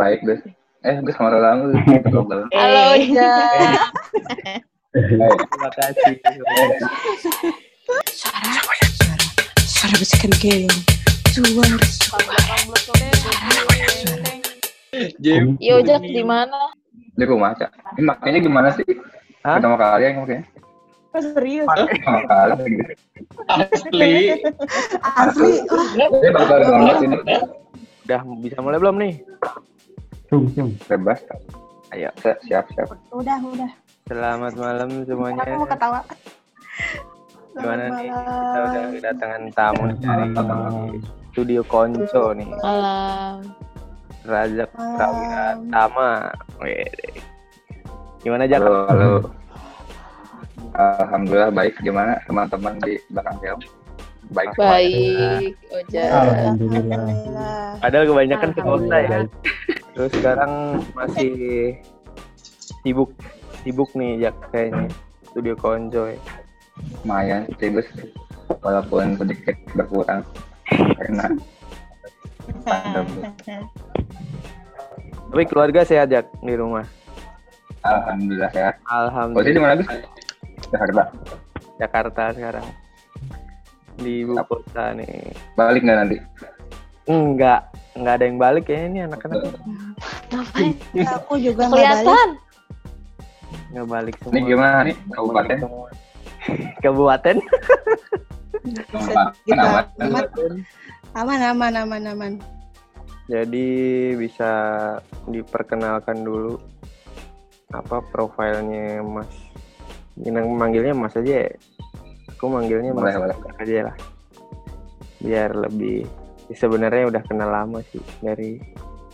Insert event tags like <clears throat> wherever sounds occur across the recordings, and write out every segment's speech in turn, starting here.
Baik, Gus. Eh, Gus sama Global. <laughs> Halo, Jack. Terima kasih. Suara, suara, suara bisikan keong. Suara, suara, Jim. Yo, Jack di mana? Di rumah, Cak. Ini makanya gimana sih? Hah? Pertama kali yang makanya. Oh, serius? Pertama kali gitu. Asli. Asli. Wah, Ini bakal banget ini. Udah bisa mulai belum nih? Bebas. Ayo. Si- Siap, siap. udah, udah. Selamat malam semuanya. Aku mau ketawa. Gimana Selamat nih? malam. Kita udah kedatangan tamu nih dari studio Konco nih. Malam. Razak Malam. Prawira Wede. Gimana Jak? Halo, halo. Alhamdulillah baik. Gimana teman-teman di belakang keong? Baik. Baik, Ojek. Alhamdulillah. Padahal kebanyakan ke kota ya. Alhamdulillah. Terus sekarang masih sibuk sibuk nih Jak kayaknya studio Konco ya. Lumayan sih, Gus. Walaupun sedikit berkurang. Karena pandemi. Tapi keluarga sehat Jak di rumah. Alhamdulillah sehat. Posisi di Alhamdulillah. mana? Jakarta. Jakarta sekarang. Di ibu kota nih. Balik nggak nanti? Enggak, enggak ada yang balik ya ini anak-anak Ngapain? Aku juga nggak balik. Kelihatan. enggak balik semua. Ini gimana nih? Kabupaten? <laughs> Kabupaten. Aman, aman. Aman, aman, aman, aman, aman. Jadi bisa diperkenalkan dulu apa profilnya Mas. Yang manggilnya Mas aja ya. Aku manggilnya Mas Boleh, aja lah. Biar lebih ya sebenarnya udah kenal lama sih dari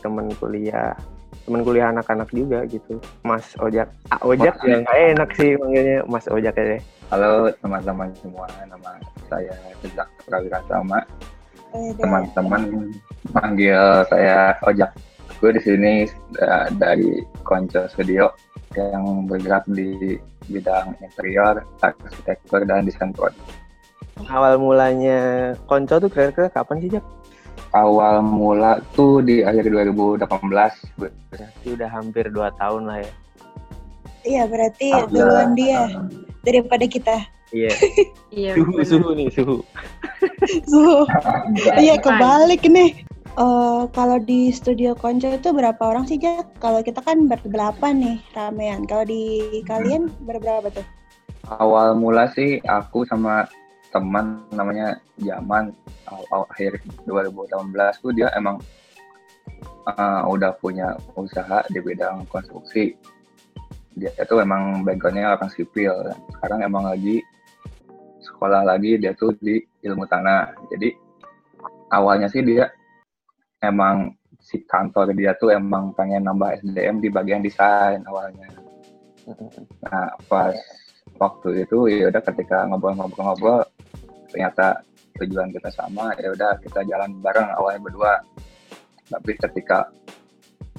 teman kuliah. Teman kuliah anak-anak juga gitu. Mas Ojak. Ah, Ojak Mas- ya nggak enak sih manggilnya Mas Ojak aja. Halo teman-teman semua, nama saya Sejak Prawira Sama. Eh. Teman-teman panggil saya Ojak. Gue di sini uh, dari Konco Studio yang bergerak di bidang interior, arsitektur, dan desain produk. Awal mulanya Konco tuh kira-kira kapan sih Jak? Awal mula tuh di akhir 2018. Bu. Berarti udah hampir 2 tahun lah ya. Iya, berarti duluan dia daripada kita. Iya. <laughs> Iya. suhu suhu nih suhu. Enggak. iya kebalik nih. Eh, kalau di studio Konco itu berapa orang sih, Jak? Kalau kita kan berdelapan nih, ramean. Kalau di kalian berberapa tuh? awal mula sih aku sama teman namanya Jaman aw- aw- akhir 2018 tuh dia emang uh, udah punya usaha di bidang konstruksi. Dia itu emang backgroundnya orang sipil. Sekarang emang lagi sekolah lagi dia tuh di ilmu tanah. Jadi awalnya sih dia emang si kantor dia tuh emang pengen nambah SDM di bagian desain awalnya. Nah, pas waktu itu ya udah ketika ngobrol-ngobrol-ngobrol ternyata tujuan kita sama, ya udah kita jalan bareng awalnya berdua. Tapi ketika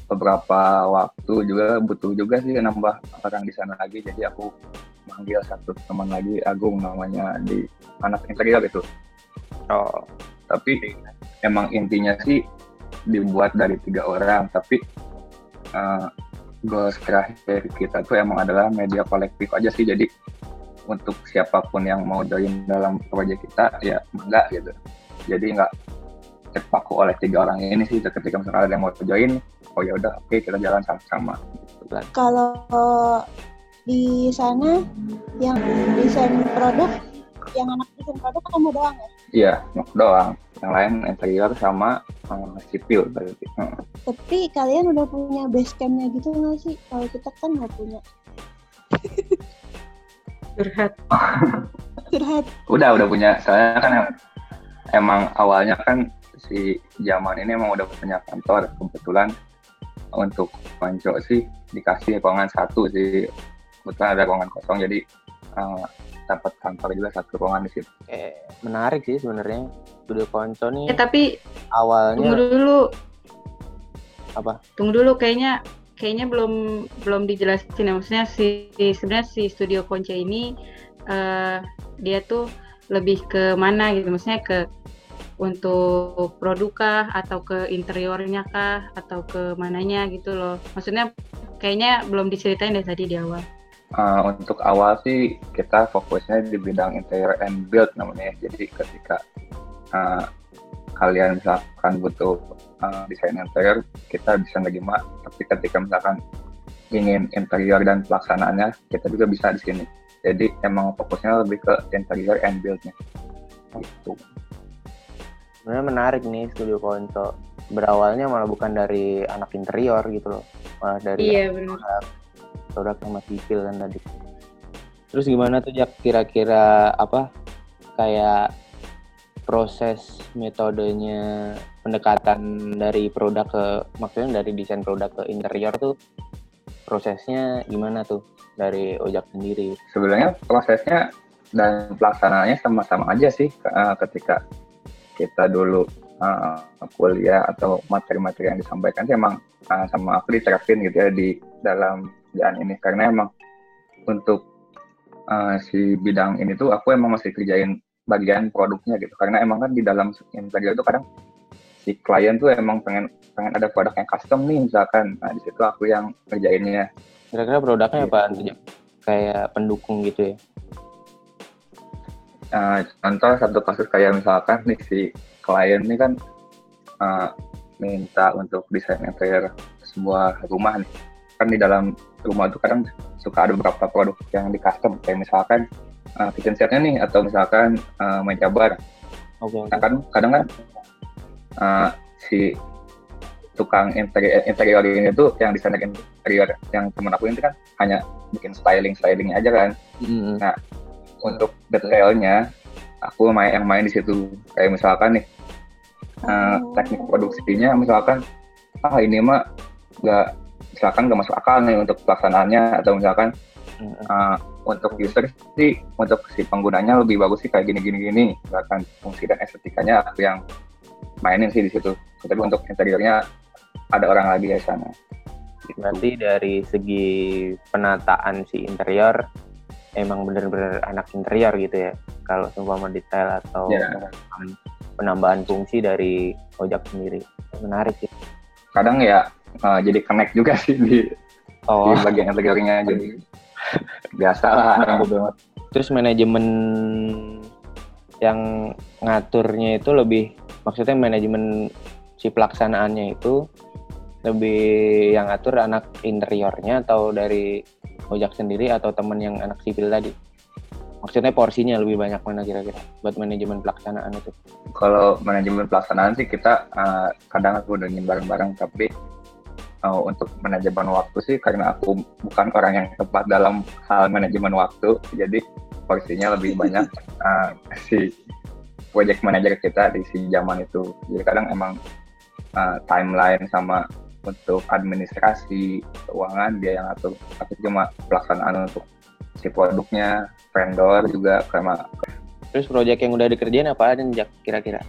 beberapa waktu juga butuh juga sih nambah orang di sana lagi, jadi aku manggil satu teman lagi Agung namanya di anak interior itu. Oh, Tapi emang intinya sih dibuat dari tiga orang, tapi uh, goals terakhir kita tuh emang adalah media kolektif aja sih. Jadi untuk siapa pun yang mau join dalam proyek kita ya enggak gitu. Jadi nggak terpaku oleh tiga orang ini sih. Ketika misalnya ada yang mau join oh ya udah oke kita jalan sama-sama. Kalau di sana yang desain produk, yang anak desain produk kamu doang ya? iya mau doang yang lain interior sama uh, sipil berarti Heeh. Tapi kalian udah punya base campnya gitu nggak sih? Kalau kita kan nggak punya. <laughs> Curhat. Curhat. udah udah punya saya kan em- emang awalnya kan si zaman ini emang udah punya kantor kebetulan untuk konco sih dikasih ruangan satu sih kebetulan ada ruangan kosong jadi eh, dapat kantor juga satu ruangan di situ eh, menarik sih sebenarnya studio Konco nih Eh tapi tunggu awalnya dulu. Apa? Tunggu dulu kayaknya kayaknya belum belum dijelasin ya maksudnya si sebenarnya si studio Konca ini eh dia tuh lebih ke mana gitu maksudnya ke untuk produk kah atau ke interiornya kah atau ke mananya gitu loh. Maksudnya kayaknya belum diceritain deh tadi di awal. Uh, untuk awal sih kita fokusnya di bidang interior and build namanya. Jadi ketika uh, kalian misalkan butuh uh, desain interior, kita bisa nerima. Tapi ketika misalkan ingin interior dan pelaksanaannya, kita juga bisa di sini. Jadi emang fokusnya lebih ke interior and build-nya. Gitu. Sebenarnya menarik nih studio Konco. Berawalnya malah bukan dari anak interior gitu loh. Malah dari Iya benar. Produk sama sipil kan tadi. Terus gimana tuh Jak kira-kira apa kayak proses metodenya pendekatan dari produk ke maksudnya dari desain produk ke interior tuh prosesnya gimana tuh dari Ojak sendiri? Sebenarnya prosesnya dan pelaksanaannya sama-sama aja sih uh, ketika kita dulu uh, kuliah atau materi-materi yang disampaikan sih emang uh, sama aku diterapin gitu ya di dalam kerjaan ini karena emang untuk uh, si bidang ini tuh aku emang masih kerjain bagian produknya gitu karena emang kan di dalam interior itu kadang si klien tuh emang pengen pengen ada produk yang custom nih misalkan nah di situ aku yang kerjainnya Kira-kira produknya Gitu. apa tuh Jak? Kayak pendukung gitu ya? Uh, contoh satu kasus kayak misalkan nih si klien ini kan uh, minta untuk desain interior sebuah rumah nih kan di dalam rumah itu kadang suka ada beberapa produk yang di custom. Kayak misalkan uh, kitchen setnya nih atau misalkan uh, meja bar. Oke. Nah, kan kadang kan uh, si tukang interior, interior ini tuh yang desainer interior yang temen aku ini kan hanya bikin styling stylingnya aja kan. Mm-mm. untuk detailnya aku main yang main di situ. Kayak misalkan nih uh, teknik produksinya misalkan ah ini mah nggak misalkan nggak masuk akal nih untuk pelaksanaannya atau misalkan Mm-mm. uh, untuk user sih untuk si penggunanya lebih bagus sih kayak gini gini gini misalkan fungsi dan estetikanya aku yang mainin sih di situ tapi untuk interiornya ada orang lagi di sana Gitu. Berarti dari segi penataan si interior emang bener-bener anak interior gitu ya. Kalau seumpama detail atau Ya. penambahan fungsi dari ojek sendiri. Menarik sih. kadang ya uh, jadi connect juga sih di, Oh, di bagian interiornya <laughs> jadi biasa lah orang bodo amat. terus manajemen yang ngaturnya itu lebih maksudnya manajemen si pelaksanaannya itu lebih yang ngatur anak interiornya atau dari ojek sendiri atau temen yang anak sipil tadi? Maksudnya porsinya lebih banyak mana kira-kira buat manajemen pelaksanaan itu? Kalau manajemen pelaksanaan sih kita uh, kadang aku udah bareng-bareng tapi uh, untuk manajemen waktu sih karena aku bukan orang yang tepat dalam hal manajemen waktu jadi porsinya lebih <laughs> banyak uh, si project manager kita di si zaman itu. Jadi kadang emang uh, timeline sama untuk administrasi keuangan dia yang atur. Tapi cuma pelaksanaan untuk si produknya vendor juga sama. Terus proyek yang udah dikerjain apa aja kira-kira?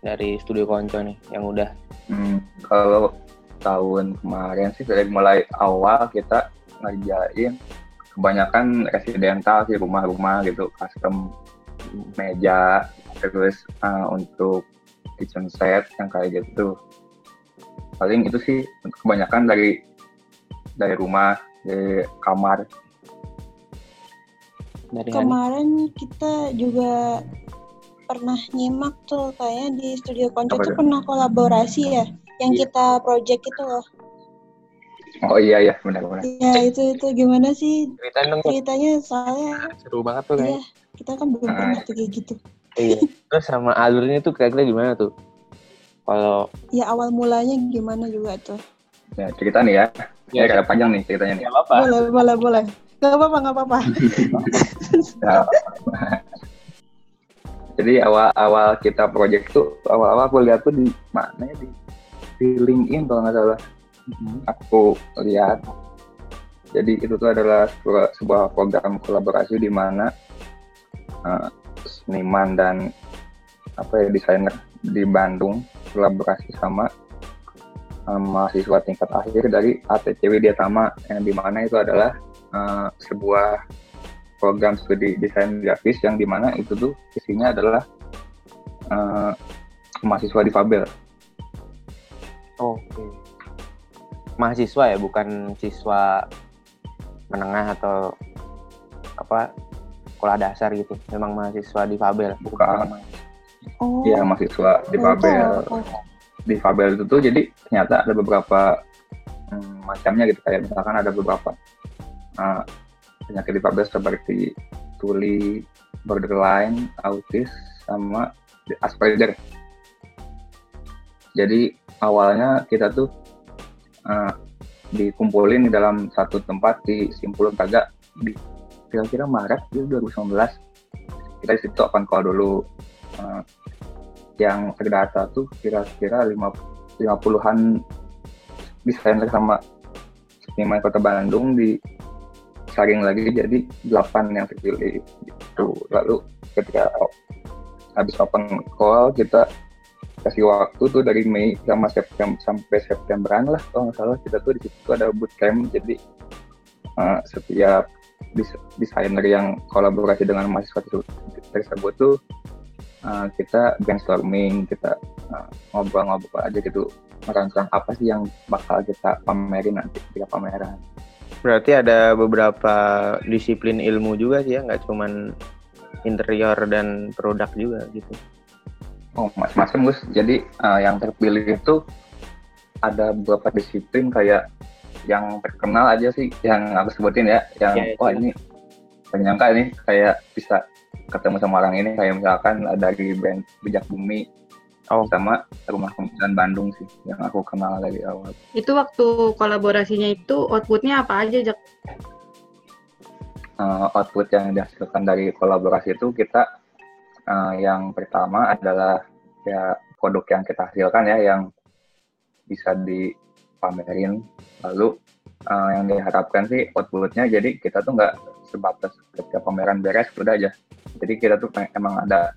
Dari studio konco nih yang udah. Hmm, kalau tahun kemarin sih dari mulai awal kita ngerjain kebanyakan residental sih rumah-rumah gitu custom meja terus uh, untuk kitchen set yang kayak gitu paling itu sih kebanyakan dari dari rumah dari kamar dari? Kemarin kita juga pernah nyimak tuh kayaknya di studio Konco tuh? pernah kolaborasi ya yang Iya. kita project itu loh. oh iya iya benar-benar Ya itu itu gimana sih Jak. ceritanya soalnya seru banget tuh iya kayaknya kita kan belum Ah. pernah tuh kayak gitu. iya terus sama alurnya tuh kira-kira gimana tuh kalau Ya awal mulanya gimana juga tuh. ya cerita nih ya Ya, ya, agak panjang nih ceritanya nih nggak apa-apa Boleh boleh boleh. Gak apa-apa gak apa-apa. <laughs> Ya. Jadi awal-awal kita project tuh awal-awal aku lihat tuh di mana ya di, di LinkedIn kalau nggak salah aku lihat. Jadi itu tuh adalah sebuah, sebuah program kolaborasi di mana eh, seniman dan apa ya desainer di Bandung kolaborasi sama eh, mahasiswa tingkat akhir dari ATC Widyatama yang di mana itu adalah eh, sebuah program studi desain grafis yang di mana itu tuh isinya adalah eh, mahasiswa difabel. Mahasiswa ya, bukan siswa menengah atau apa sekolah dasar gitu. Memang mahasiswa difabel. Bukan. Oh. Iya mahasiswa difabel. tahu. Difabel itu tuh jadi ternyata ada beberapa hmm, macamnya gitu kayak misalkan ada beberapa uh, penyakit difabel seperti tuli, borderline, autis, sama Asperger. Jadi awalnya kita tuh uh, dikumpulin di dalam satu tempat di Simpulun Taga. Di kira-kira Maret itu 2019 kita di situ open call dulu. Uh, yang terdata tuh kira-kira 50 50-an desainer sama seniman kota Bandung di saring lagi jadi 8 yang terpilih gitu. Lalu ketika habis open call kita kasih waktu tuh dari Mei sama September sampai Septemberan lah kalau nggak salah kita tuh di situ ada bootcamp jadi uh, setiap des- desainer yang kolaborasi dengan mahasiswa tersebut, tuh uh, kita brainstorming kita uh, ngobrol-ngobrol aja gitu merancang apa sih yang bakal kita pamerin nanti ketika pameran Berarti ada beberapa disiplin ilmu juga sih ya, nggak cuman interior dan produk juga gitu. Oh, macam-macam Gus. Jadi uh, yang terpilih itu ada beberapa disiplin kayak yang terkenal aja sih yang aku sebutin ya, yang Ya, ya, wah silakan. ini penyangka ini kayak bisa ketemu sama orang ini kayak misalkan dari brand Bijak Bumi Oh. sama Rumah Kemudian Bandung sih yang aku kenal dari awal. Itu waktu kolaborasinya itu outputnya apa aja, Jak? Uh, output yang dihasilkan dari kolaborasi itu kita uh, yang pertama adalah ya produk yang kita hasilkan ya yang bisa dipamerin. Lalu uh, yang diharapkan sih outputnya jadi kita tuh nggak sebatas ketika pameran beres udah aja. Jadi kita tuh emang ada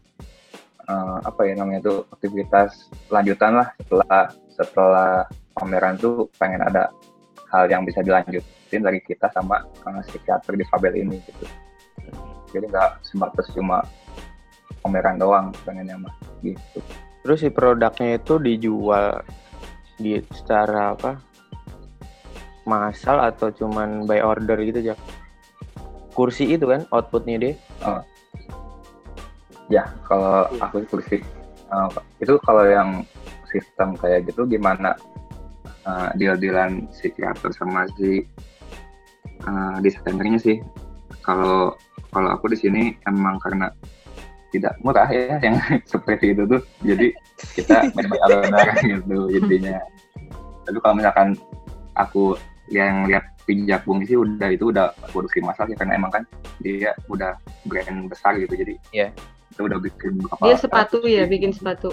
uh, apa ya namanya tuh aktivitas lanjutan lah setelah setelah pameran tuh pengen ada hal yang bisa dilanjutin dari kita sama uh, psikiater di Fabel ini gitu. Jadi nggak sebatas cuma pameran doang pengennya mah gitu Terus si produknya itu dijual di secara apa? Massal atau cuman by order gitu ya? Kursi itu kan outputnya dia. Ya, kalau aku kursi uh, itu kalau yang sistem kayak gitu gimana uh, deal-dealan si kreator sama si uh, desainernya sih. Kalau kalau aku di sini emang karena tidak murah ya yang <laughs> seperti itu tuh, jadi kita main <laughs> alur gitu jadinya. Tapi kalau misalkan aku yang lihat pijak bumi sih udah itu udah produksi massal sih karena emang kan dia udah brand besar gitu jadi Iya. kita udah bikin beberapa Dia sepatu ya, gitu. bikin sepatu.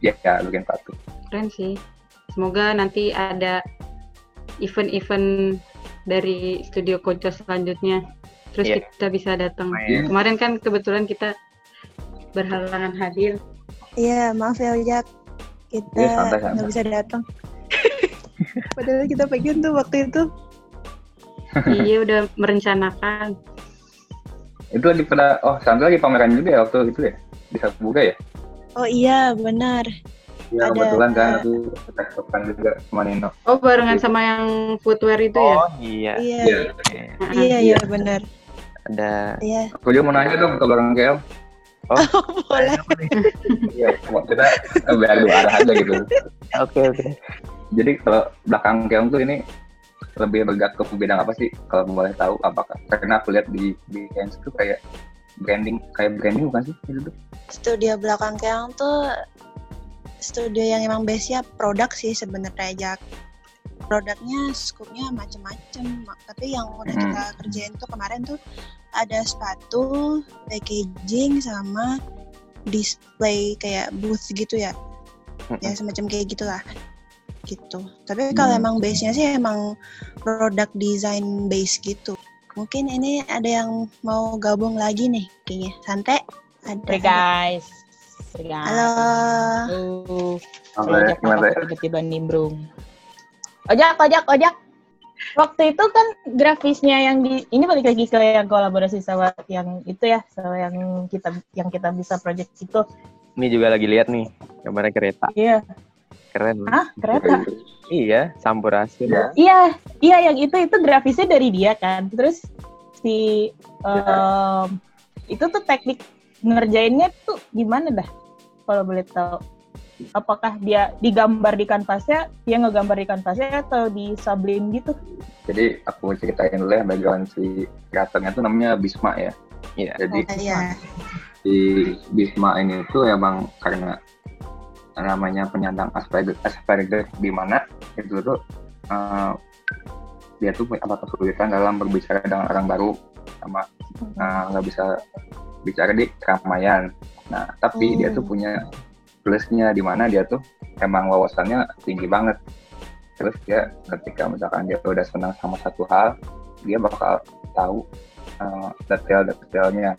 ya ya bikin sepatu Keren sih. Semoga nanti ada event-event dari studio Konco selanjutnya. Terus Iya. kita bisa datang. Iya. Kemarin kan kebetulan kita berhalangan hadir. Iya, maaf ya Jack. Kita Iya, santai, santai. nggak bisa datang. <laughs> Padahal kita pengen tuh waktu itu. iya udah merencanakan. itu lagi pada oh Sandra lagi pameran juga ya waktu itu ya bisa buka ya Oh iya, benar. ya Ada. kebetulan kan aku tektokan juga sama Nino Oh barengan sama yang footwear itu ya? Oh iya. Iya, Iya. Iya, iya, benar. Ada Iya, aku juga mau nanya dong ke barang KL <laughs> boleh. iya kita biar dua arah aja gitu Oke oke. jadi kalau belakang keong tuh ini lebih bergerak ke bidang apa sih kalau boleh tahu apakah karena aku lihat di di Kens tuh kayak branding kayak branding bukan sih itu Studio belakang Keong tuh studio yang emang base-nya produk sih sebenarnya Jack. Produknya skupnya macem-macem, Ma- tapi yang udah Hmm. kita kerjain tuh kemarin tuh ada sepatu, packaging sama display kayak booth gitu ya. ya semacam kayak gitulah gitu tapi kalau Hmm. emang base nya sih emang produk design base gitu mungkin ini ada yang mau gabung lagi nih kayaknya santai ada Hai guys. Halo Halo. Aku tiba-tiba nimbrung. Ojak, ojak, ojak. Waktu itu kan grafisnya yang di ini balik lagi ke yang kolaborasi sama yang itu ya, sama yang kita yang kita bisa project itu. ini juga lagi lihat nih gambarnya kereta. Iya. Keren. Hah, kereta? Iya, sampurasun. Ya. Iya, iya yang itu itu grafisnya dari dia kan. Terus si em, itu tuh teknik ngerjainnya tuh gimana dah? Kalau boleh tahu. Apakah dia digambar di kanvasnya, dia ngegambar di kanvasnya atau di sublim gitu? Jadi aku ceritain dulu ya background si kreatornya itu namanya Bisma ya. Iya. Jadi Oh, iya. si Bisma ini tuh emang karena namanya penyandang Asperger, Asperger di mana itu tuh eh, dia tuh punya apa kesulitan dalam berbicara dengan orang baru sama eh, nggak bisa bicara di keramaian. Nah tapi dia tuh Oh. punya plusnya di mana dia tuh emang wawasannya tinggi banget. Terus dia ketika misalkan dia udah senang sama satu hal, dia bakal tahu eh, detail-detailnya.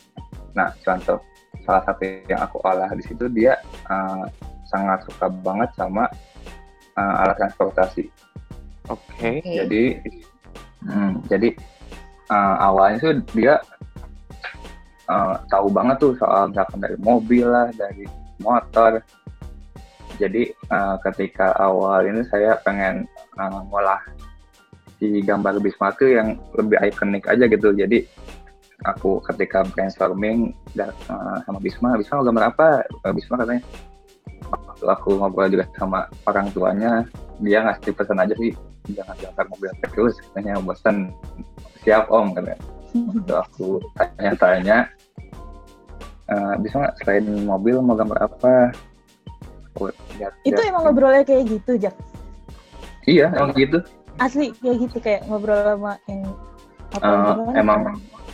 Nah contoh salah satu yang aku olah di situ dia eh, sangat suka banget sama eh, alat transportasi. Oke. Jadi, hmm, jadi uh, awalnya tuh dia uh, tahu banget tuh soal misalkan dari mobil lah, dari motor. Jadi uh, ketika awal ini saya pengen uh, ngolah si gambar Bisma yang lebih ikonik aja gitu. Jadi aku ketika brainstorming dan, uh, sama Bisma, Bisma mau gambar apa? Bisma katanya waktu aku ngobrol juga sama orang tuanya, dia ngasih pesan aja sih jangan diantar mobil terus katanya bosan siap om katanya Waktu aku tanya-tanya "Eh, bisa nggak selain mobil mau gambar apa lihat Itu emang ngobrolnya kayak gitu, Jak? iya emang gitu Asli kayak gitu kayak ngobrol sama yang apa gimana? emang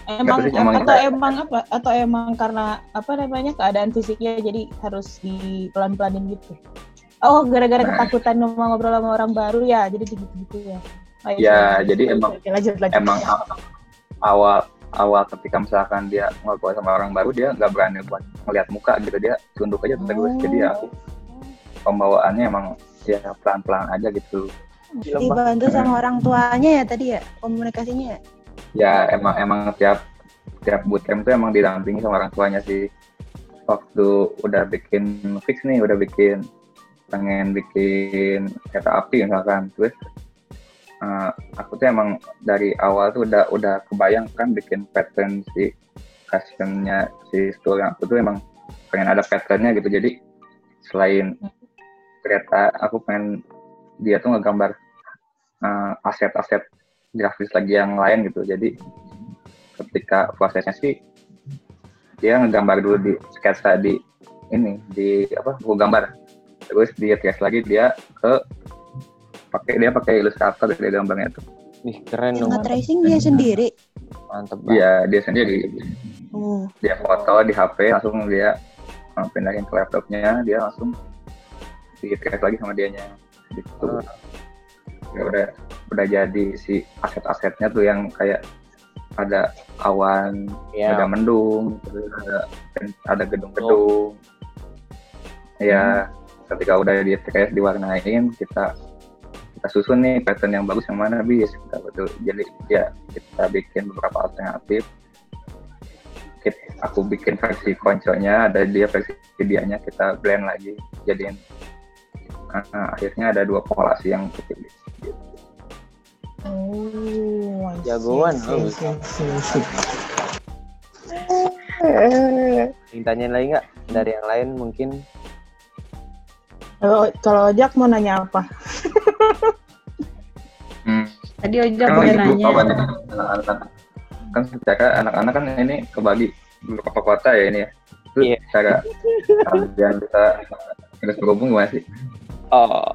emang, sih, emang atau kita- emang apa atau emang karena apa namanya keadaan fisiknya jadi harus di pelan pelanin gitu oh gara-gara Nah. ketakutan mau ngobrol sama orang baru ya jadi gitu gitu ya Oh, Ya, sorry. jadi emang- lanjut lanjut emang awal awal ketika misalkan dia ngobrol sama orang baru dia nggak berani buat ngeliat muka gitu. Dia tunduk aja terus. Jadi ya aku pembawaannya emang ya pelan-pelan aja gitu. Dibantu sama orang tuanya ya tadi ya komunikasinya. ya? ya emang emang tiap tiap bootcamp tuh emang didampingi sama orang tuanya sih. Waktu udah bikin fix nih udah bikin pengen bikin kereta api misalkan. Terus eh, aku tuh emang dari awal tuh udah udah kebayang kan bikin pattern si customnya si store yang aku tuh emang pengen ada patternnya gitu. Jadi selain kereta aku pengen dia tuh ngegambar eh, aset-aset grafis lagi yang lain gitu. Jadi ketika prosesnya sih dia ngegambar dulu di sketsa di ini di apa buku gambar. Terus dia tes lagi dia ke pakai dia pakai ilustrator dari gambarnya itu Ih, keren dong. nge-tracing dia <laughs> sendiri. Mantep banget. dia dia sendiri. Oh, dia foto di HP langsung dia uh, pindahin ke laptopnya dia langsung di trace lagi sama dianya. Gitu. Ya udah udah jadi si aset-asetnya tuh yang kayak ada awan Ya, ada mendung terus ada ada gedung-gedung. Ya ketika udah di trace diwarnain kita kita susun nih pattern yang bagus yang mana bis kita betul jadi ya kita bikin beberapa alternatif Kit- aku bikin versi konconya ada dia versi dianya kita blend lagi jadiin uh, akhirnya ada dua polasi yang kepilih gitu. oh Jagoan, tanyain lagi nggak dari yang lain mungkin? Kalau kalau Jack mau nanya apa? Hmm. Tadi Ojak Kan lagi nanya. anak-anak kan secara anak-anak kan ini kebagi beberapa kota ya ini ya itu Iya. cara kalian bisa terus berhubung gimana sih Oh,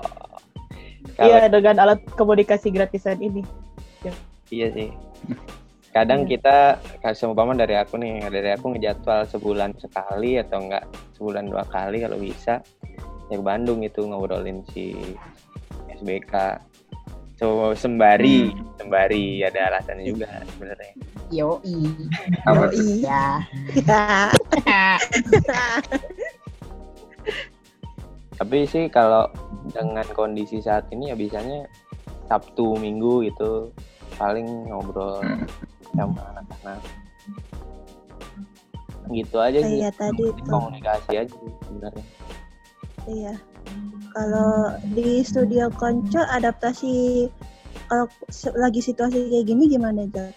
Iya dengan alat komunikasi gratisan ini. iya sih. Kadang kita kasih umpama dari aku nih, dari aku ngejadwal sebulan sekali atau enggak sebulan dua kali kalau bisa ya ke Bandung itu ngobrolin si SBK. So sembari, sembari ada alasannya juga sebenarnya. Yoi. apa tuh Ya. <laughs> Tapi sih kalau dengan kondisi saat ini ya biasanya Sabtu Minggu gitu paling ngobrol Hmm. sama anak-anak. gitu aja sih tadi tuh. komunikasi aja sebenarnya Iya. Kalau di studio konco adaptasi kalau lagi situasi kayak gini gimana Jack?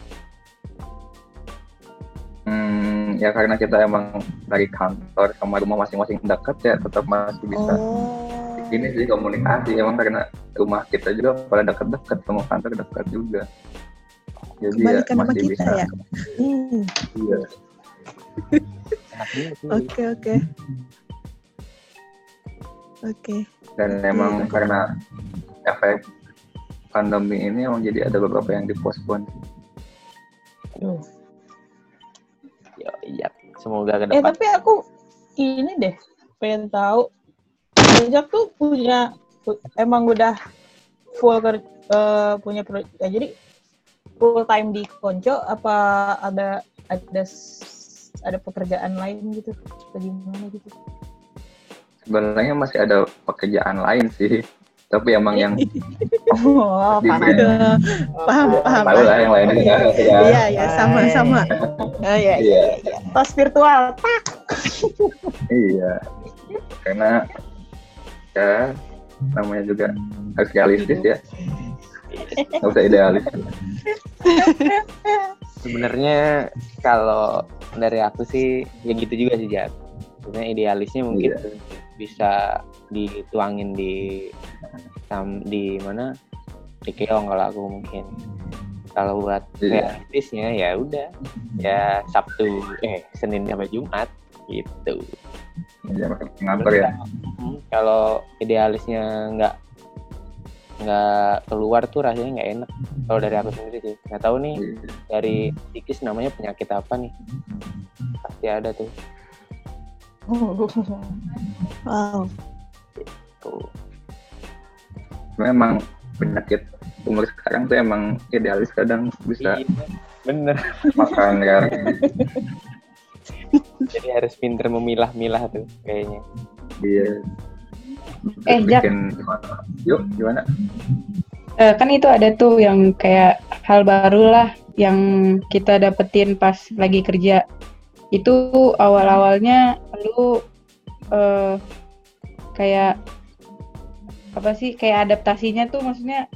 Hmm, ya karena kita emang dari kantor sama rumah masing-masing dekat ya tetap masih bisa Oh. ini sih komunikasi emang karena rumah kita juga pada dekat-dekat sama kantor dekat juga jadi ya masih kita bisa ya. Hmm. iya sih <laughs> Oke oke. Oke. dan emang Iya. karena efek pandemi ini emang jadi ada beberapa yang dipospon Aduh. Ya, iya. Semoga ke Eh depan. tapi aku ini deh pengen tahu Jack tuh punya emang udah full ker, eh, punya pro, ya, jadi full time di Konco apa ada ada ada pekerjaan lain gitu atau gimana gitu sebenarnya masih ada pekerjaan lain sih tapi emang yang <laughs> oh paham brand. Paham paham. tahu lah yang lainnya ya, ya. Iya ya <laughs> sama sama. Oh iya Iya. iya tos virtual tak iya karena ya namanya juga harus realistis ya nggak usah idealis Sebenarnya kalau dari aku sih ya gitu juga sih Jat. Sebenarnya idealisnya mungkin Iya. Bisa dituangin di di mana di keong kalau aku mungkin. Kalau buat Iya. realistisnya ya udah ya Sabtu eh Senin sampai Jumat gitu. ya, ngantor ya Hmm, kalau idealisnya nggak nggak keluar tuh rasanya nggak enak. Kalau dari aku sendiri sih nggak tahu nih dari psikis namanya penyakit apa nih pasti ada tuh <laughs> Wow. tuh memang penyakit umur sekarang tuh emang idealis kadang bisa Iya, bener makan kan <laughs> jadi harus pinter memilah-milah tuh kayaknya dia Eh, Jack. bikin gimana? yuk gimana Eh, kan itu ada tuh yang kayak hal baru lah yang kita dapetin pas lagi kerja. Itu awal-awalnya lu eh, kayak apa sih kayak adaptasinya tuh maksudnya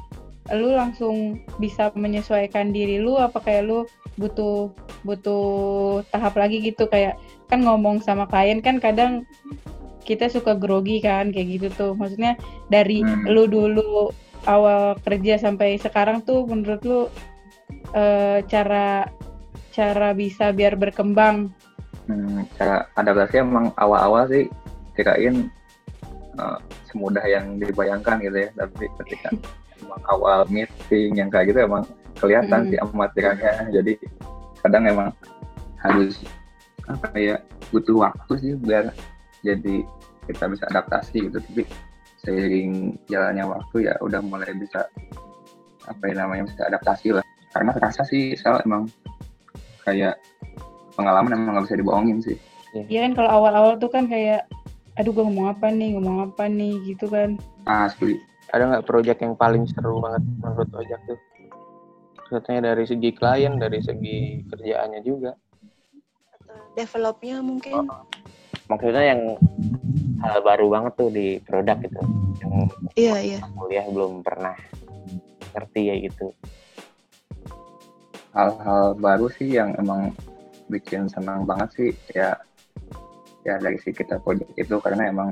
lu langsung bisa menyesuaikan diri lu apa kayak lu butuh butuh tahap lagi gitu kayak kan ngomong sama klien kan kadang kita suka grogi kan kayak gitu tuh maksudnya dari Hmm. lu dulu awal kerja sampai sekarang tuh menurut lu eh, cara cara bisa biar berkembang hmm, cara adaptasi emang awal-awal sih kirain eh, semudah yang dibayangkan gitu ya. Tapi ketika <laughs> emang awal meeting yang kayak gitu emang kelihatan Mm. sih amatirannya jadi kadang emang harus apa ya butuh waktu sih biar jadi kita bisa adaptasi gitu. Tapi seiring jalannya waktu ya udah mulai bisa apa ya namanya bisa adaptasi lah. Karena terasa sih saya emang kayak pengalaman emang nggak bisa dibohongin sih. Iya. Kan kalau awal-awal tuh kan kayak aduh gue ngomong apa nih ngomong apa nih gitu kan. Asli. Ada nggak project yang paling seru banget menurut ojek tuh? Katanya dari segi klien dari segi kerjaannya juga. Developnya mungkin. maksudnya yang hal baru banget tuh di produk gitu yang Iya iya. kuliah belum pernah ngerti ya gitu. Hal-hal baru sih yang emang bikin senang banget sih ya ya dari si kita project itu karena emang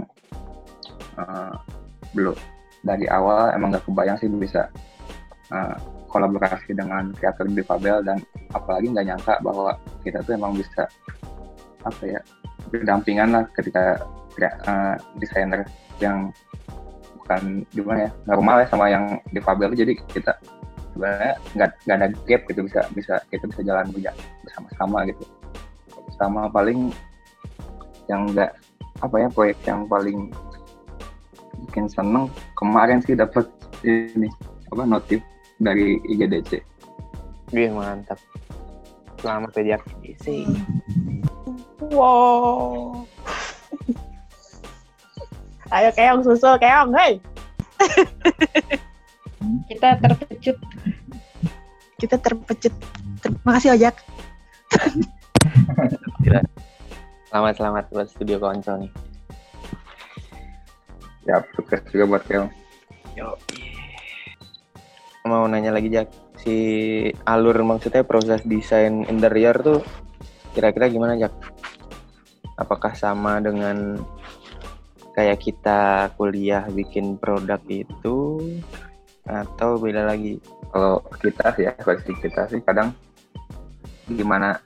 eh, belum dari awal emang gak kebayang sih bisa eh, kolaborasi dengan kreator difabel dan apalagi nggak nyangka bahwa kita tuh emang bisa apa ya berdampingan lah ketika eh, desainer yang bukan gimana ya normal ya sama yang difabel jadi kita sebenarnya nggak nggak ada gap gitu bisa bisa kita bisa jalan bersama-sama gitu. Sama paling yang enggak apa ya proyek yang paling bikin seneng kemarin sih dapat ini apa notif dari IGDC Wih mantap. Selamat ya Jack sih wow. <laughs> Ayo keong susul keong hei <laughs> kita terpecut Kita terpecut. Terima kasih Ojak. Selamat selamat buat studio konco nih. Ya, sukses juga buat Kel. Yo. Mau nanya lagi Jack, si alur maksudnya proses desain interior tuh kira-kira gimana Jack? Apakah sama dengan kayak kita kuliah bikin produk itu atau beda lagi? Kalau kita sih ya, versi kita sih kadang gimana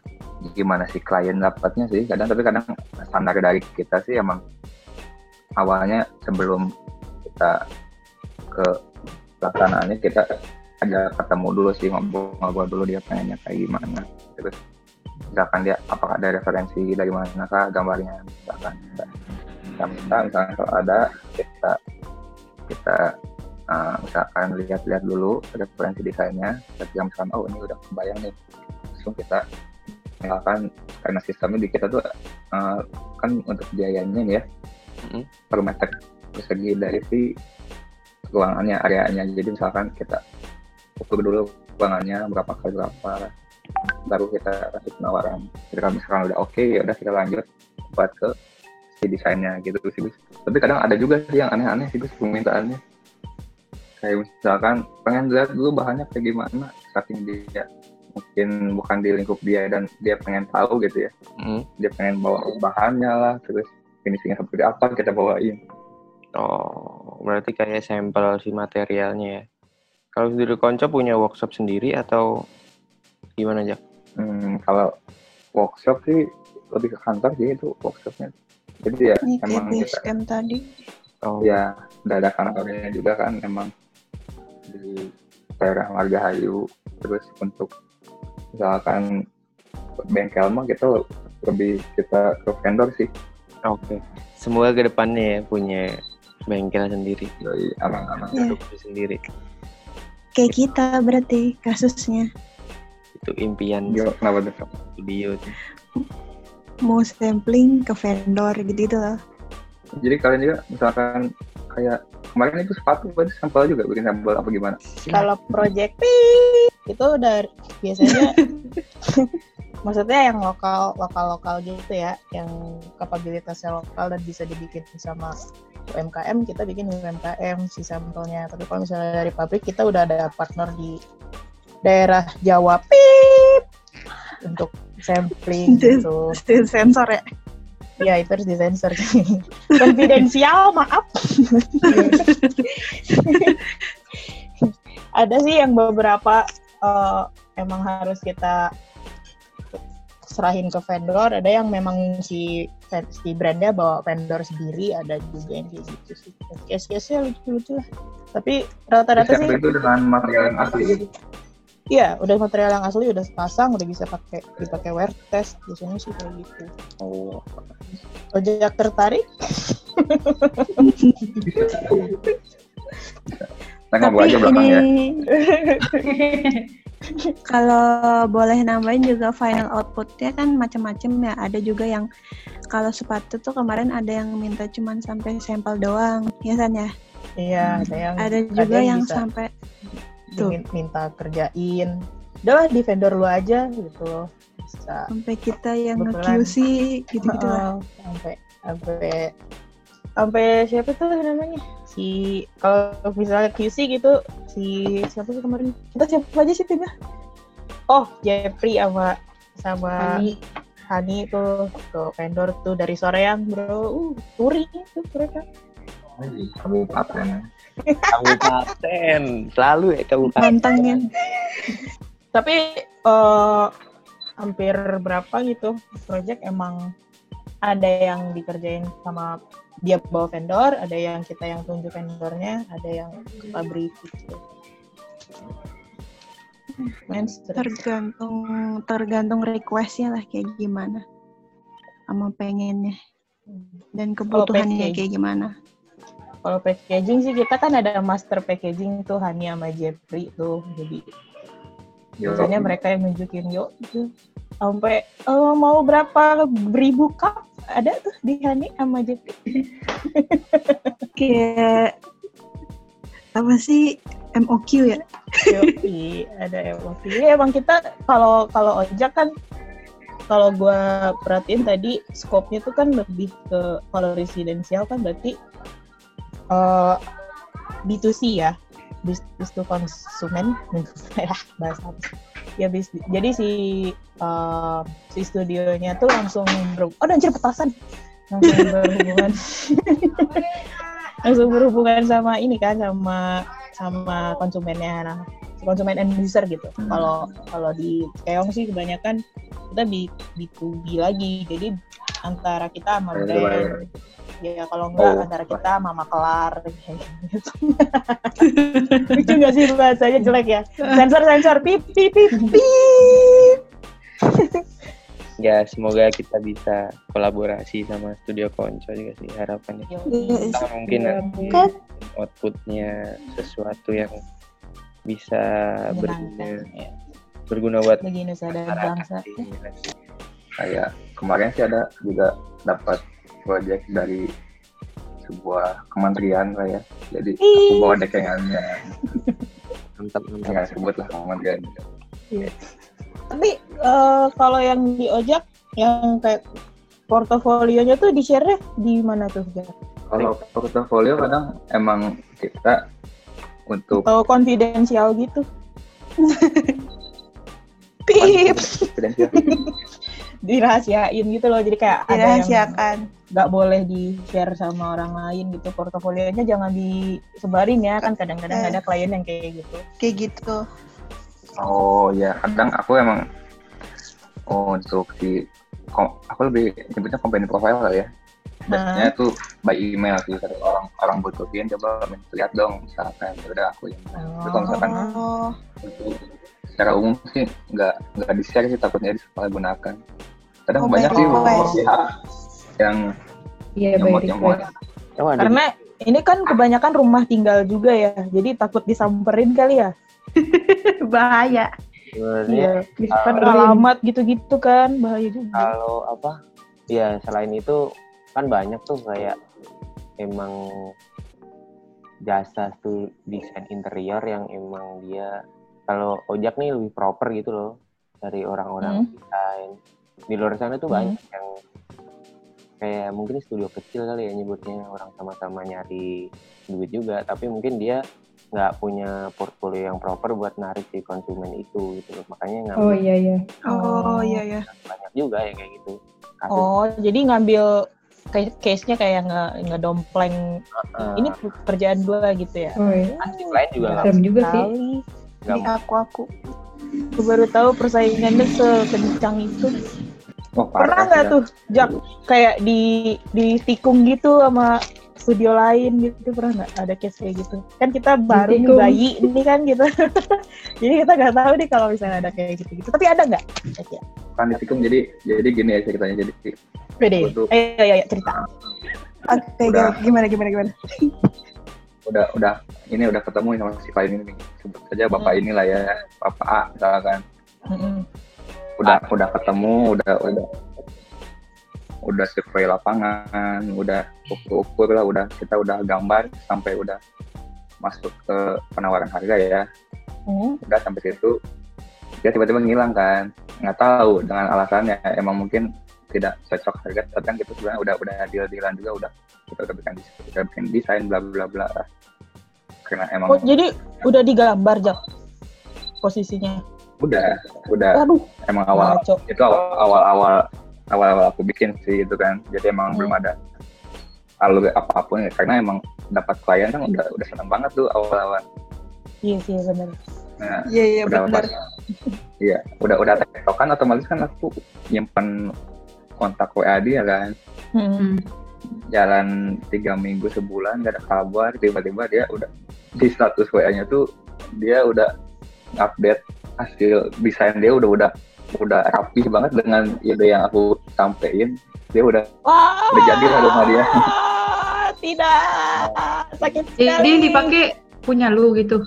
gimana sih klien dapatnya sih kadang tapi kadang standar dari kita sih emang awalnya sebelum kita ke pelaksanaannya kita ada ketemu dulu sih ngobrol-ngobrol dulu dia pengennya kayak gimana terus misalkan dia apakah ada referensi dari mana kah gambarnya misalkan kita misalkan kalau ada kita kita uh, misalkan lihat-lihat dulu referensi desainnya ketika misalkan oh ini udah kebayang nih. Langsung kita misalkan karena sistemnya di kita tuh uh, kan untuk biayanya ya Mm-hmm. per meter persegi dari si ruangannya areanya. Jadi misalkan kita ukur dulu ruangannya berapa kali berapa baru kita kasih penawaran. Jadi kalau misalkan udah oke ya udah kita lanjut buat ke si desainnya gitu sih tapi kadang ada juga sih yang aneh-aneh sih permintaannya kayak misalkan pengen lihat dulu bahannya kayak gimana saking dia mungkin bukan di lingkup dia dan dia pengen tahu gitu ya Mm. dia pengen bawa bahannya lah terus finishingnya seperti apa kita bawain Oh, berarti kayak sampel si materialnya ya. Kalau studio konco punya workshop sendiri atau gimana Jack? Hmm, kalau workshop sih lebih ke kantor sih itu workshopnya. Jadi ya Ini emang kita tadi. Oh, ya udah ada kantornya juga kan emang di daerah Margahayu. Terus untuk misalkan bengkel mah kita lebih kita ke vendor sih. oke. Semua ke depannya ya punya bengkel sendiri, Jadi aman-aman. Iya. produksi sendiri. Kayak kita berarti kasusnya. Itu impian Yo, kenapa tuh? studio tuh. Mau sampling ke vendor gitu-gitu loh. Jadi kalian juga misalkan kayak kemarin itu sepatu berarti sampel juga bikin sampel apa gimana? Kalau <laughs> project itu udah biasanya <laughs> maksudnya yang lokal lokal lokal gitu ya, yang kapabilitasnya lokal dan bisa dibikin sama UMKM kita bikin UMKM si sampelnya. Tapi kalau misalnya dari pabrik kita udah ada partner di daerah Jawa pip untuk sampling gitu. Still sensor ya. Ya itu harus disensor. <laughs> Konfidensial, maaf. <laughs> Ada sih yang beberapa eh, emang harus kita serahin ke vendor. Ada yang memang si si brandnya bawa vendor sendiri. Ada juga yang kayak gitu sih. Case-case-nya lucu-lucu lah. Tapi rata-rata sih itu dengan material yang asli. Iya, udah material yang asli udah pasang, udah bisa pakai dipakai wear test. Biasanya sih kayak gitu. Oh, Ojek tertarik? <laughs> Nah, ngobrol aja belakang ya. kalau boleh nambahin juga final outputnya kan macam-macam ya. Ada juga yang kalau sepatu tuh kemarin ada yang minta cuman sampai sampel doang, ya kan ya. Iya, ada yang Ada juga yang bisa sampai dimin- minta kerjain. Udah lah di vendor lu aja gitu loh. Bisa. sampai kita yang Kebetulan. nge-QC gitu-gitu lah. Sampai sampai sampai siapa tuh namanya? Si kalau misalnya QC gitu si siapa sih kemarin? Kita siapa aja sih timnya? Oh, Jeffrey sama sama Hani tuh ke vendor tuh dari Soreang bro, uh, touring tuh mereka. Kabupaten. Kabupaten, selalu ya kabupaten. Pantangnya. Tapi eh, hampir berapa gitu project emang ada yang dikerjain sama dia bawa vendor, ada yang kita yang tunjuk vendornya, ada yang ke pabrik gitu. Tergantung tergantung requestnya lah kayak gimana sama pengennya dan kebutuhannya package. kayak gimana Kalau packaging sih kita kan ada master packaging tuh Hani sama Jeffrey tuh. Jadi Yo, biasanya mereka yang nunjukin yuk gitu. Sampai eh, mau berapa ribu cup ada tuh di Hani sama Jeffrey. <laughs> kayak apa sih MOQ ya Yoi, ada emosi. Jadi emang kita kalau kalau ojek kan kalau gue perhatiin tadi skopnya tuh kan lebih ke kalau residensial kan berarti eh, B2C ya, business to konsumen, <laughs> ya bahasa ya bis, jadi si eh, si studionya tuh langsung ber, oh dan petasan langsung <laughs> berhubungan. <laughs> Langsung berhubungan sama ini kan sama sama konsumennya nah konsumen end user gitu. Hmm. kalau kalau di keong sih kebanyakan kita B, B2B lagi. Jadi antara kita sama Kayak brand ya kalau enggak Oh. antara kita sama makelar <laughs> kayak gitu. Lucu nggak sih bahasanya jelek ya? Sensor sensor pip pip pip pip. Ya semoga kita bisa kolaborasi sama Studio Konco juga sih harapannya. Kita mungkin Iya, nanti Kan? outputnya sesuatu yang bisa berguna ya, berguna buat bagi Nusa dan bangsa. ya kayak kemarin sih ada juga dapat proyek dari sebuah kementerian lah ya. Jadi aku bawa dekengannya. Mantap mantap. Nggak sebut lah kementerian. Tapi eh, kalau yang di ojek yang kayak portofolionya tuh di share di mana tuh? Kalau portofolio kadang emang kita untuk Atau konfidensial gitu? Pip, konfidensial dirahasiain gitu loh. Jadi kayak ada yang Dirahasiakan. nggak boleh di share sama orang lain gitu. Portofolionya jangan disebarin ya kan kadang-kadang Eh. ada klien yang kayak gitu. Kayak gitu. oh ya kadang aku emang oh, untuk si kom- aku lebih nyebutnya company profile lah ya biasanya tuh by email sih kalau orang orang butuhin coba lihat dong misalkan ya udah aku yang Tapi kalau misalkan Oh, secara umum sih nggak nggak di share sih takutnya disalahgunakan kadang Oh, banyak sih pihak yang Iya, nyemot request. Oh, Karena ini kan kebanyakan rumah tinggal juga ya. Jadi takut disamperin kali ya. <laughs> Bahaya. Iya. Kan Disamperin. alamat gitu-gitu kan bahaya juga. kalau apa ya selain itu kan banyak tuh kayak emang jasa tuh desain interior yang emang dia kalau ojek nih lebih proper gitu loh dari orang-orang desain di luar sana tuh Hmm. banyak yang kayak mungkin studio kecil kali ya nyebutnya orang sama-sama nyari duit juga tapi mungkin dia nggak punya portfolio yang proper buat narik si konsumen itu gitu loh makanya ngambil Oh iya iya. oh iya ya. banyak juga yang kayak gitu Kasus, Oh, jadi ngambil kayak case-nya kayak nge ngedompleng eh, ini pekerjaan gua gitu ya. Oh iya. lain juga nggak Serem juga sih. Kali. nggak Ini aku aku. Gue baru tahu persaingannya sekencang itu. Oh, Pernah nggak ya. tuh, Jak, kayak di di tikung gitu sama studio lain gitu pernah nggak ada case kayak gitu? Kan kita baru nih Ditikung. bayi ini kan gitu. <laughs> jadi kita nggak tahu nih kalau misalnya ada kayak gitu gitu. Tapi ada nggak? Kan ditikung jadi jadi gini ya ceritanya jadi Pede. Betul. Ayo, ayo, ayo, cerita. Oke, Udah. gimana gimana gimana. udah udah ini udah ketemu sama si klien ini sebut saja bapak Hmm. inilah ya bapak A misalkan Mm-mm. Udah udah ketemu udah udah udah survei lapangan udah ukur-ukur lah udah kita udah gambar sampai udah masuk ke penawaran harga ya Hmm. udah sampai situ dia tiba-tiba ngilang kan nggak tahu dengan alasannya emang mungkin tidak cocok harga tapi kan kita sebenarnya udah udah deal dealan juga udah kita udah bikin desain, kita bikin desain bla bla bla karena emang Oh, jadi udah digambar, Jak? Posisinya. Udah udah Waduh, emang awal ngaco. itu awal awal awal awal awal aku bikin sih itu kan jadi emang Hmm. belum ada alur apa pun ya karena emang dapat klien kan udah udah seneng banget tuh awal awal Iya sih, benar. nah Iya iya udah benar. iya udah udah tektokan otomatis kan aku nyimpen kontak WA dia kan Hmm. Hmm. jalan tiga minggu sebulan gak ada kabar tiba-tiba dia udah di status WA-nya tuh dia udah update hasil desain dia udah udah udah rapi banget dengan ide yang aku sampein dia udah Wah, Udah jadi lah rumah dia. <laughs> Tidak, sakit sekali. Jadi dipakai punya lu gitu.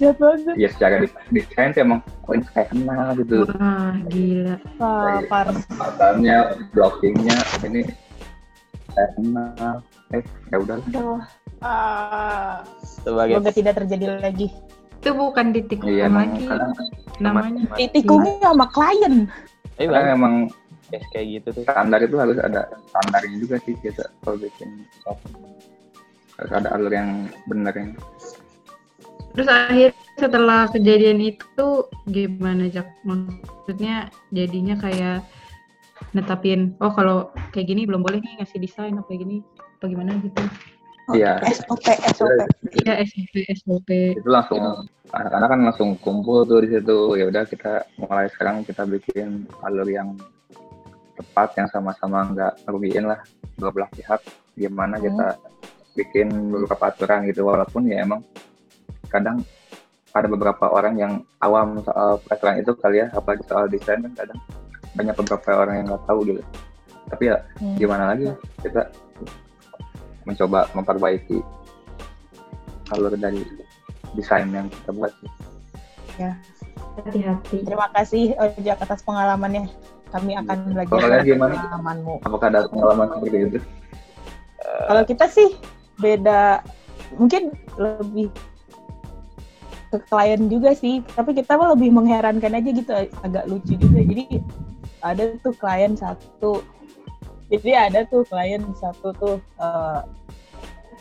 Jahat banget. ya secara desain sih emang oh ini kayak kenal gitu Wah, gila. Wah, matanya blockingnya ini kayak kenal eh ya udah Aduh. Ah, sebagai semoga tidak terjadi lagi. Itu bukan ditikung iya lagi kadang namanya. Ditikungnya sama klien. kadang banyak emang podcast kayak gitu tuh standar itu harus ada standarnya juga sih kita kalau bikin harus ada alur yang benar yang Terus akhir setelah kejadian itu gimana Jak? Maksudnya jadinya kayak netapin, oh kalau kayak gini belum boleh nih ngasih desain apa kayak gini, apa gimana gitu. Oh, Iya. SOP, SOP. Iya SOP, SOP. itu langsung anak-anak kan langsung kumpul tuh di situ ya udah kita mulai sekarang kita bikin alur yang tepat yang sama-sama nggak merugiin lah dua belah pihak gimana Hmm. kita bikin beberapa aturan gitu walaupun ya emang kadang ada beberapa orang yang awam soal peraturan itu kali ya apalagi soal desain kan kadang banyak beberapa orang yang nggak tahu gitu tapi ya Hmm. gimana lagi kita mencoba memperbaiki alur dari desain yang kita buat sih. Hati-hati. Terima kasih Ojak atas pengalamannya. Kami akan belajar dari gimana? pengalamanmu. apakah ada pengalaman seperti itu Kalau kita sih beda, mungkin lebih ke klien juga sih, tapi kita lebih mengherankan aja gitu, agak lucu juga. Jadi ada tuh klien satu, jadi ada tuh klien satu tuh eh,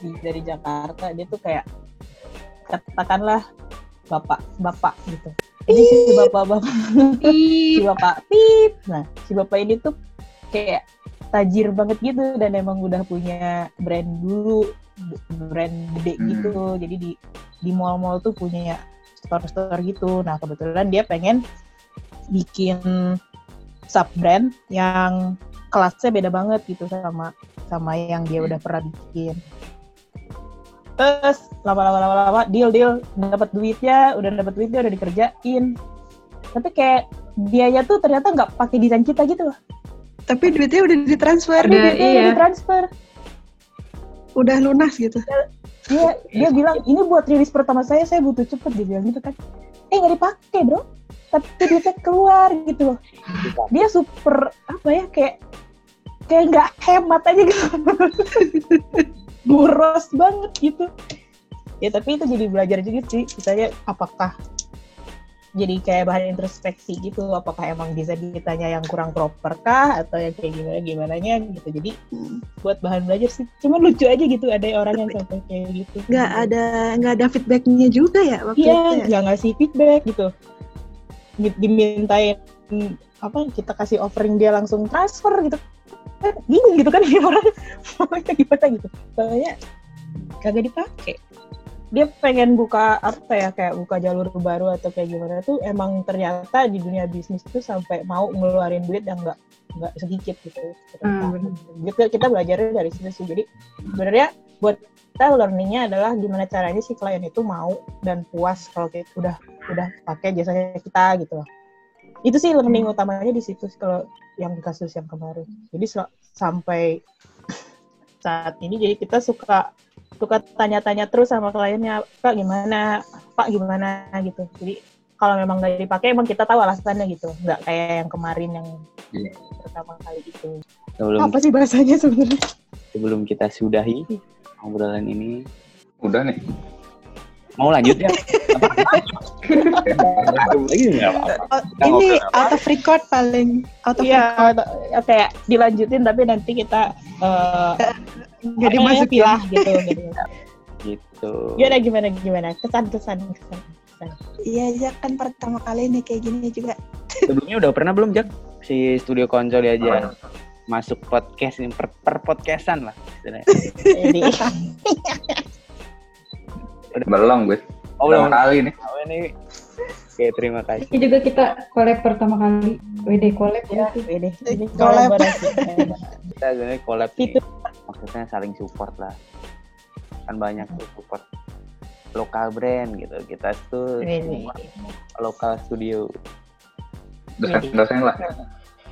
di- dari Jakarta, dia tuh kayak katakanlah bapak bapak gitu. Jadi si bapak-bapak <laughs> si bapak pip. Nah si bapak ini tuh kayak tajir banget gitu dan emang udah punya brand dulu brand gede Hmm. gitu. Jadi di di mall-mall tuh punya store-store gitu. Nah kebetulan dia pengen bikin sub brand yang kelasnya beda banget gitu sama sama yang dia udah pernah bikin. Terus lama-lama lama-lama deal deal. Dapat duitnya udah dapat duitnya udah dikerjain. Tapi kayak biaya tuh ternyata nggak pakai desain kita gitu loh. Tapi duitnya udah ditransfer, Udah, Duitnya iya. udah transfer udah lunas gitu. dia dia bilang ini buat rilis pertama saya saya butuh cepet dia bilang gitu kan eh nggak dipakai bro. Tapi duitnya keluar gitu loh. Dia super apa ya kayak kayak nggak hemat aja gitu. <laughs> Boros banget gitu. Ya tapi itu jadi belajar juga sih. Kitanya apakah jadi kayak bahan introspeksi gitu apakah emang desain kitanya yang kurang proper kah atau yang kayak gimana gimana gitu. Jadi Hmm. buat bahan belajar sih. Cuma lucu aja gitu ada orang yang sampai kayak gitu. Nggak ada nggak ada feedbacknya juga ya waktu itu iya ya? nggak ngasih feedback gitu. Di- dimintain apa kita kasih offering dia langsung transfer gitu. Kan bingung gitu kan <laughs> orang maunya gimana gitu. Soalnya kagak dipakai dia pengen buka apa ya kayak buka jalur baru atau kayak gimana tuh emang ternyata di dunia bisnis tuh sampai mau ngeluarin duit yang nggak nggak sedikit gitu. Hmm, gitu kita belajarnya dari situ sih. Jadi sebenarnya buat kita learningnya adalah gimana caranya si klien itu mau dan puas kalau kayak udah udah pakai jasanya kita gitu loh. Itu sih learning utamanya di situ kalau yang kasus yang kemarin. Jadi sampai saat ini jadi kita suka suka tanya-tanya terus sama kliennya pak gimana? Pak gimana? Gitu. Jadi kalau memang nggak dipakai emang kita tahu alasannya gitu. Nggak kayak yang kemarin yang Iya. pertama kali itu sebelum apa sih bahasanya sebenarnya? Sebelum kita sudahi obrolan ini. Udah nih. Mau lanjut ya? Lagi nggak apa-apa. Oh, Kita ini out of record paling out of Iya, record. atau- kayak dilanjutin tapi nanti kita eh nggak dimasukin. pilah gitu. gitu. gitu Gimana gimana gimana? Kesan kesan kesan. Iya aja kan pertama kali nih kayak gini juga. <laughs> sebelumnya udah pernah belum Jak si studio konsol aja masuk podcast ini per, per podcastan lah. Jadi belum gue oh pertama belum kali nih Oh, ini oke terima kasih Ini juga kita collab pertama kali. WD collab ya. ini ini Collab. kolaborasi. kita sebenarnya collab. Itu. Maksudnya saling support lah. Kan banyak tuh support lokal brand gitu. Kita tuh Ini. support lokal studio. Dosen dosen lah.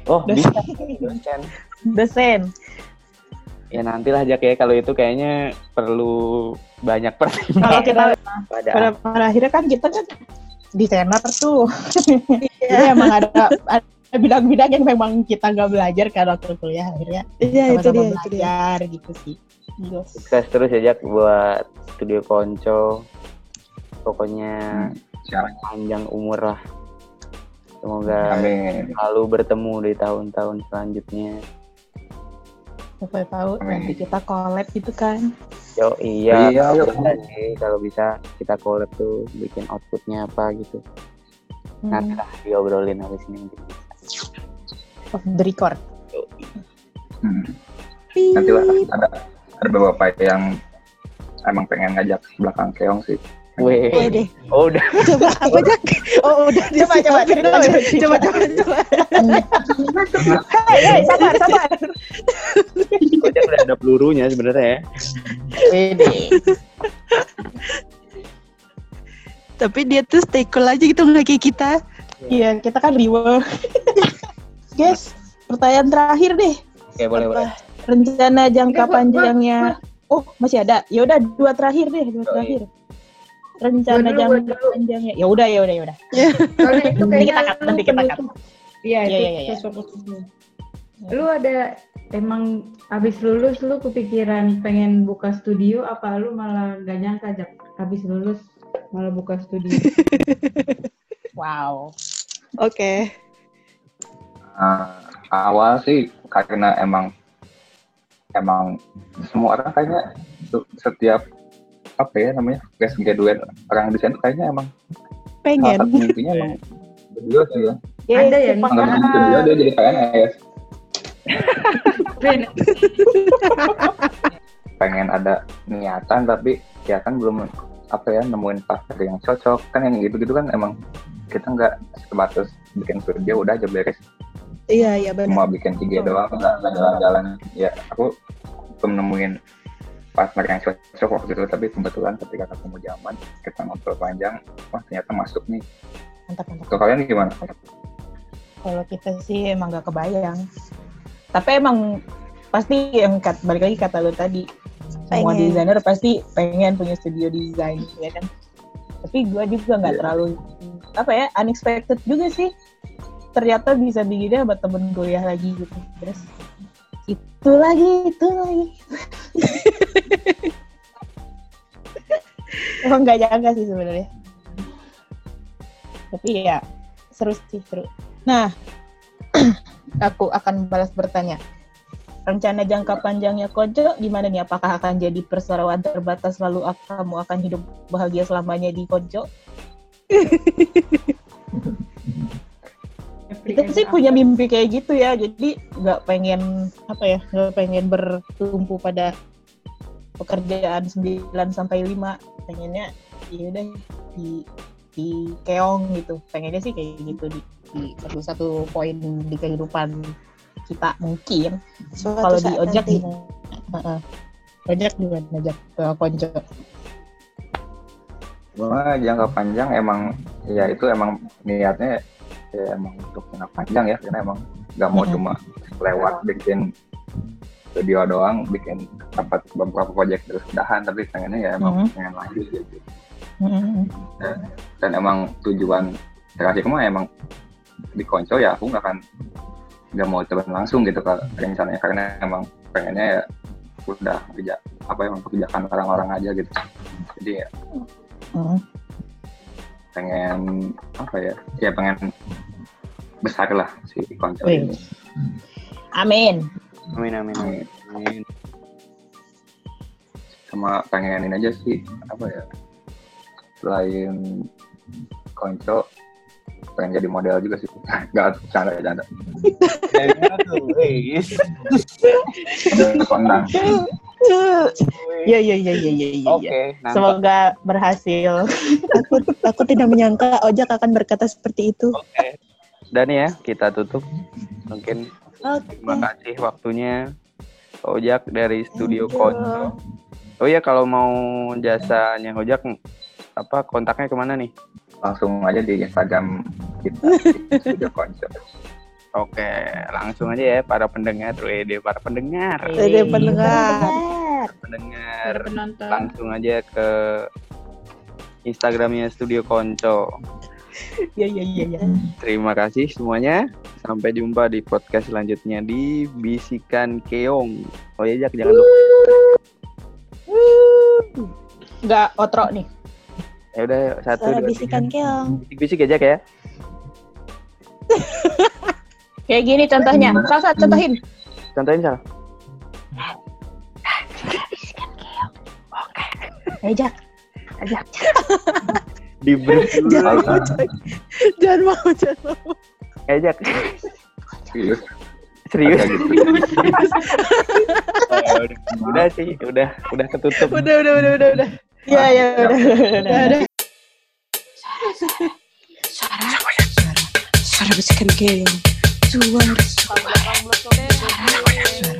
Oh Dosen. dosen. Dosen. ya nantilah Jak ya. Kalau itu kayaknya perlu banyak Kalau pertimbangan kita pada pada, pada akhirnya kan kita kan desainer tuh. Jadi emang ada ada bidang-bidang yang memang kita nggak belajar kan waktu kuliah akhirnya Iya itu dia itu dia. belajar gitu sih. Yes. sukses terus ya Jak buat studio Konco pokoknya siapa panjang umur lah Semoga Amin. selalu bertemu di tahun-tahun selanjutnya. Siapa tahu Amin. nanti kita collab gitu kan. Yo iya, Iya, kalau bisa sih, kalau bisa kita collab tuh bikin outputnya apa gitu. Nanti Hmm, lah diobrolin habis ini mungkin. Off the record. Hmm. Nanti lah ada ada beberapa yang emang pengen ngajak belakang keong sih. Weh, oh udah Coba apa Jak? Oh udah. Coba, coba, coba, coba, coba, coba, coba. Hei, hei, sabar, sabar. Kojak udah ada pelurunya sebenarnya ya. Wede. Tapi dia tuh stay cool aja gitu nggak kayak kita. Iya, kita kan riwa. Guys, pertanyaan terakhir deh. Oke, boleh Apa? boleh. Rencana jangka Pak, panjangnya. Oh, masih ada. Ya udah dua terakhir deh, dua Oh, terakhir. Rencana dulu, jangka dulu. panjangnya. Ya udah, ya udah, ya udah. Itu Nanti kita cut, lu nanti kita cut. Iya, Iya, itu iya, iya. sesuatu tuh. Lu ada emang abis lulus lu kepikiran pengen buka studio apa lu malah gak nyangka Jak abis lulus malah buka studio? <laughs> Wow. Oke. Ah, awal sih karena emang emang semua orang kayaknya setiap apa ya namanya fresh graduate orang desain tuh kayaknya emang salah Pengen. satu mimpinya emang berdua sih ya. Ada ya, Enggak mungkin berdua dia jadi PNS. Ben, <laughs> pengen ada niatan tapi ya kan belum apa ya nemuin partner yang cocok kan yang gitu-gitu kan emang kita nggak sebatas bikin studio udah aja beres Iya, iya benar. cuma bikin tiga doang nggak jalan-jalan ya aku belum nemuin partner yang cocok waktu itu tapi kebetulan ketika ketemu zaman kita ngobrol panjang wah ternyata masuk nih Mantap, mantap. ke kalian gimana Kalau kita sih emang gak kebayang. Tapi emang pasti yang kat, balik lagi kata lu tadi. Semua Pengen. desainer pasti pengen punya studio desain, ya kan? Tapi gue juga nggak Iya. terlalu apa ya unexpected juga sih. Ternyata bisa begini sama temen kuliah lagi gitu. Terus itu lagi, itu lagi. <laughs> Emang nggak nyangka sih sebenarnya. Tapi ya seru sih seru. Nah, <clears throat> aku akan balas bertanya. Rencana jangka panjangnya Kojo gimana nih? Apakah akan jadi perseroan terbatas lalu kamu akan hidup bahagia selamanya di Kojo? <laughs> Kita sih punya mimpi kayak gitu ya. Jadi nggak pengen apa ya? Nggak pengen bertumpu pada pekerjaan 9 sampai 5. Pengennya ya udah di di keong gitu. Pengennya sih kayak gitu di, di satu satu poin di kehidupan kita mungkin. Kalau di ojek nanti. gimana? Ojek gimana ojek ke konco? Wah, jangka panjang emang ya itu emang niatnya ya emang untuk jangka panjang ya karena emang nggak mau cuma lewat bikin video doang bikin dapat beberapa proyek terus udahan tapi pengennya ya emang Mhm. pengen lanjut gitu Mm-mm. dan emang tujuan terakhir mah emang di konco ya aku nggak akan nggak mau turun langsung gitu ke rencananya karena emang pengennya ya udah kerja apa yang pekerjaan orang-orang aja gitu jadi ya Mm. Pengen apa ya ya pengen besar lah si konco Wih. ini Amin. Amin amin amin. amin. sama pengen ini aja sih apa ya selain konco pengen jadi model juga sih <laughs> nggak canda canda Dari mana tuh? Wih. kondang Ya ya ya ya ya ya. Oke. Semoga berhasil. Aku aku tidak menyangka Ojek akan berkata seperti itu. Oke. Dan ya, kita tutup. Mungkin Oke. terima kasih waktunya. Ojak dari Studio Konco. Oh iya, kalau mau jasanya Ojak, apa kontaknya ke mana nih? langsung aja di Instagram kita di studio konco Oke, langsung aja ya para pendengar, Wede, para pendengar, Jadi pendengar. pendengar, Para penonton. langsung aja ke Instagramnya Studio Konco. Ya ya ya ya. Terima kasih semuanya. Sampai jumpa di podcast selanjutnya di Bisikan Keong. Oh iya, Jak, jangan lupa. Enggak otro nih. Ya udah satu Suara dua, bisikan tiga. keong. Bisik-bisik ya, Jak ya. <laughs> Kayak gini contohnya. Salsa contohin. Contohin salah. Ajak. Ajak. Di brief dulu. Jangan mau. Jangan mau, jangan mau. Ajak. Serius. Serius. Gitu. Oh, udah, udah sih, udah udah ketutup. Udah, udah, udah, udah, udah. Iya, iya, udah, udah, udah. Udah. Suara, suara, suara bisikan keong. Suara, suara, suara,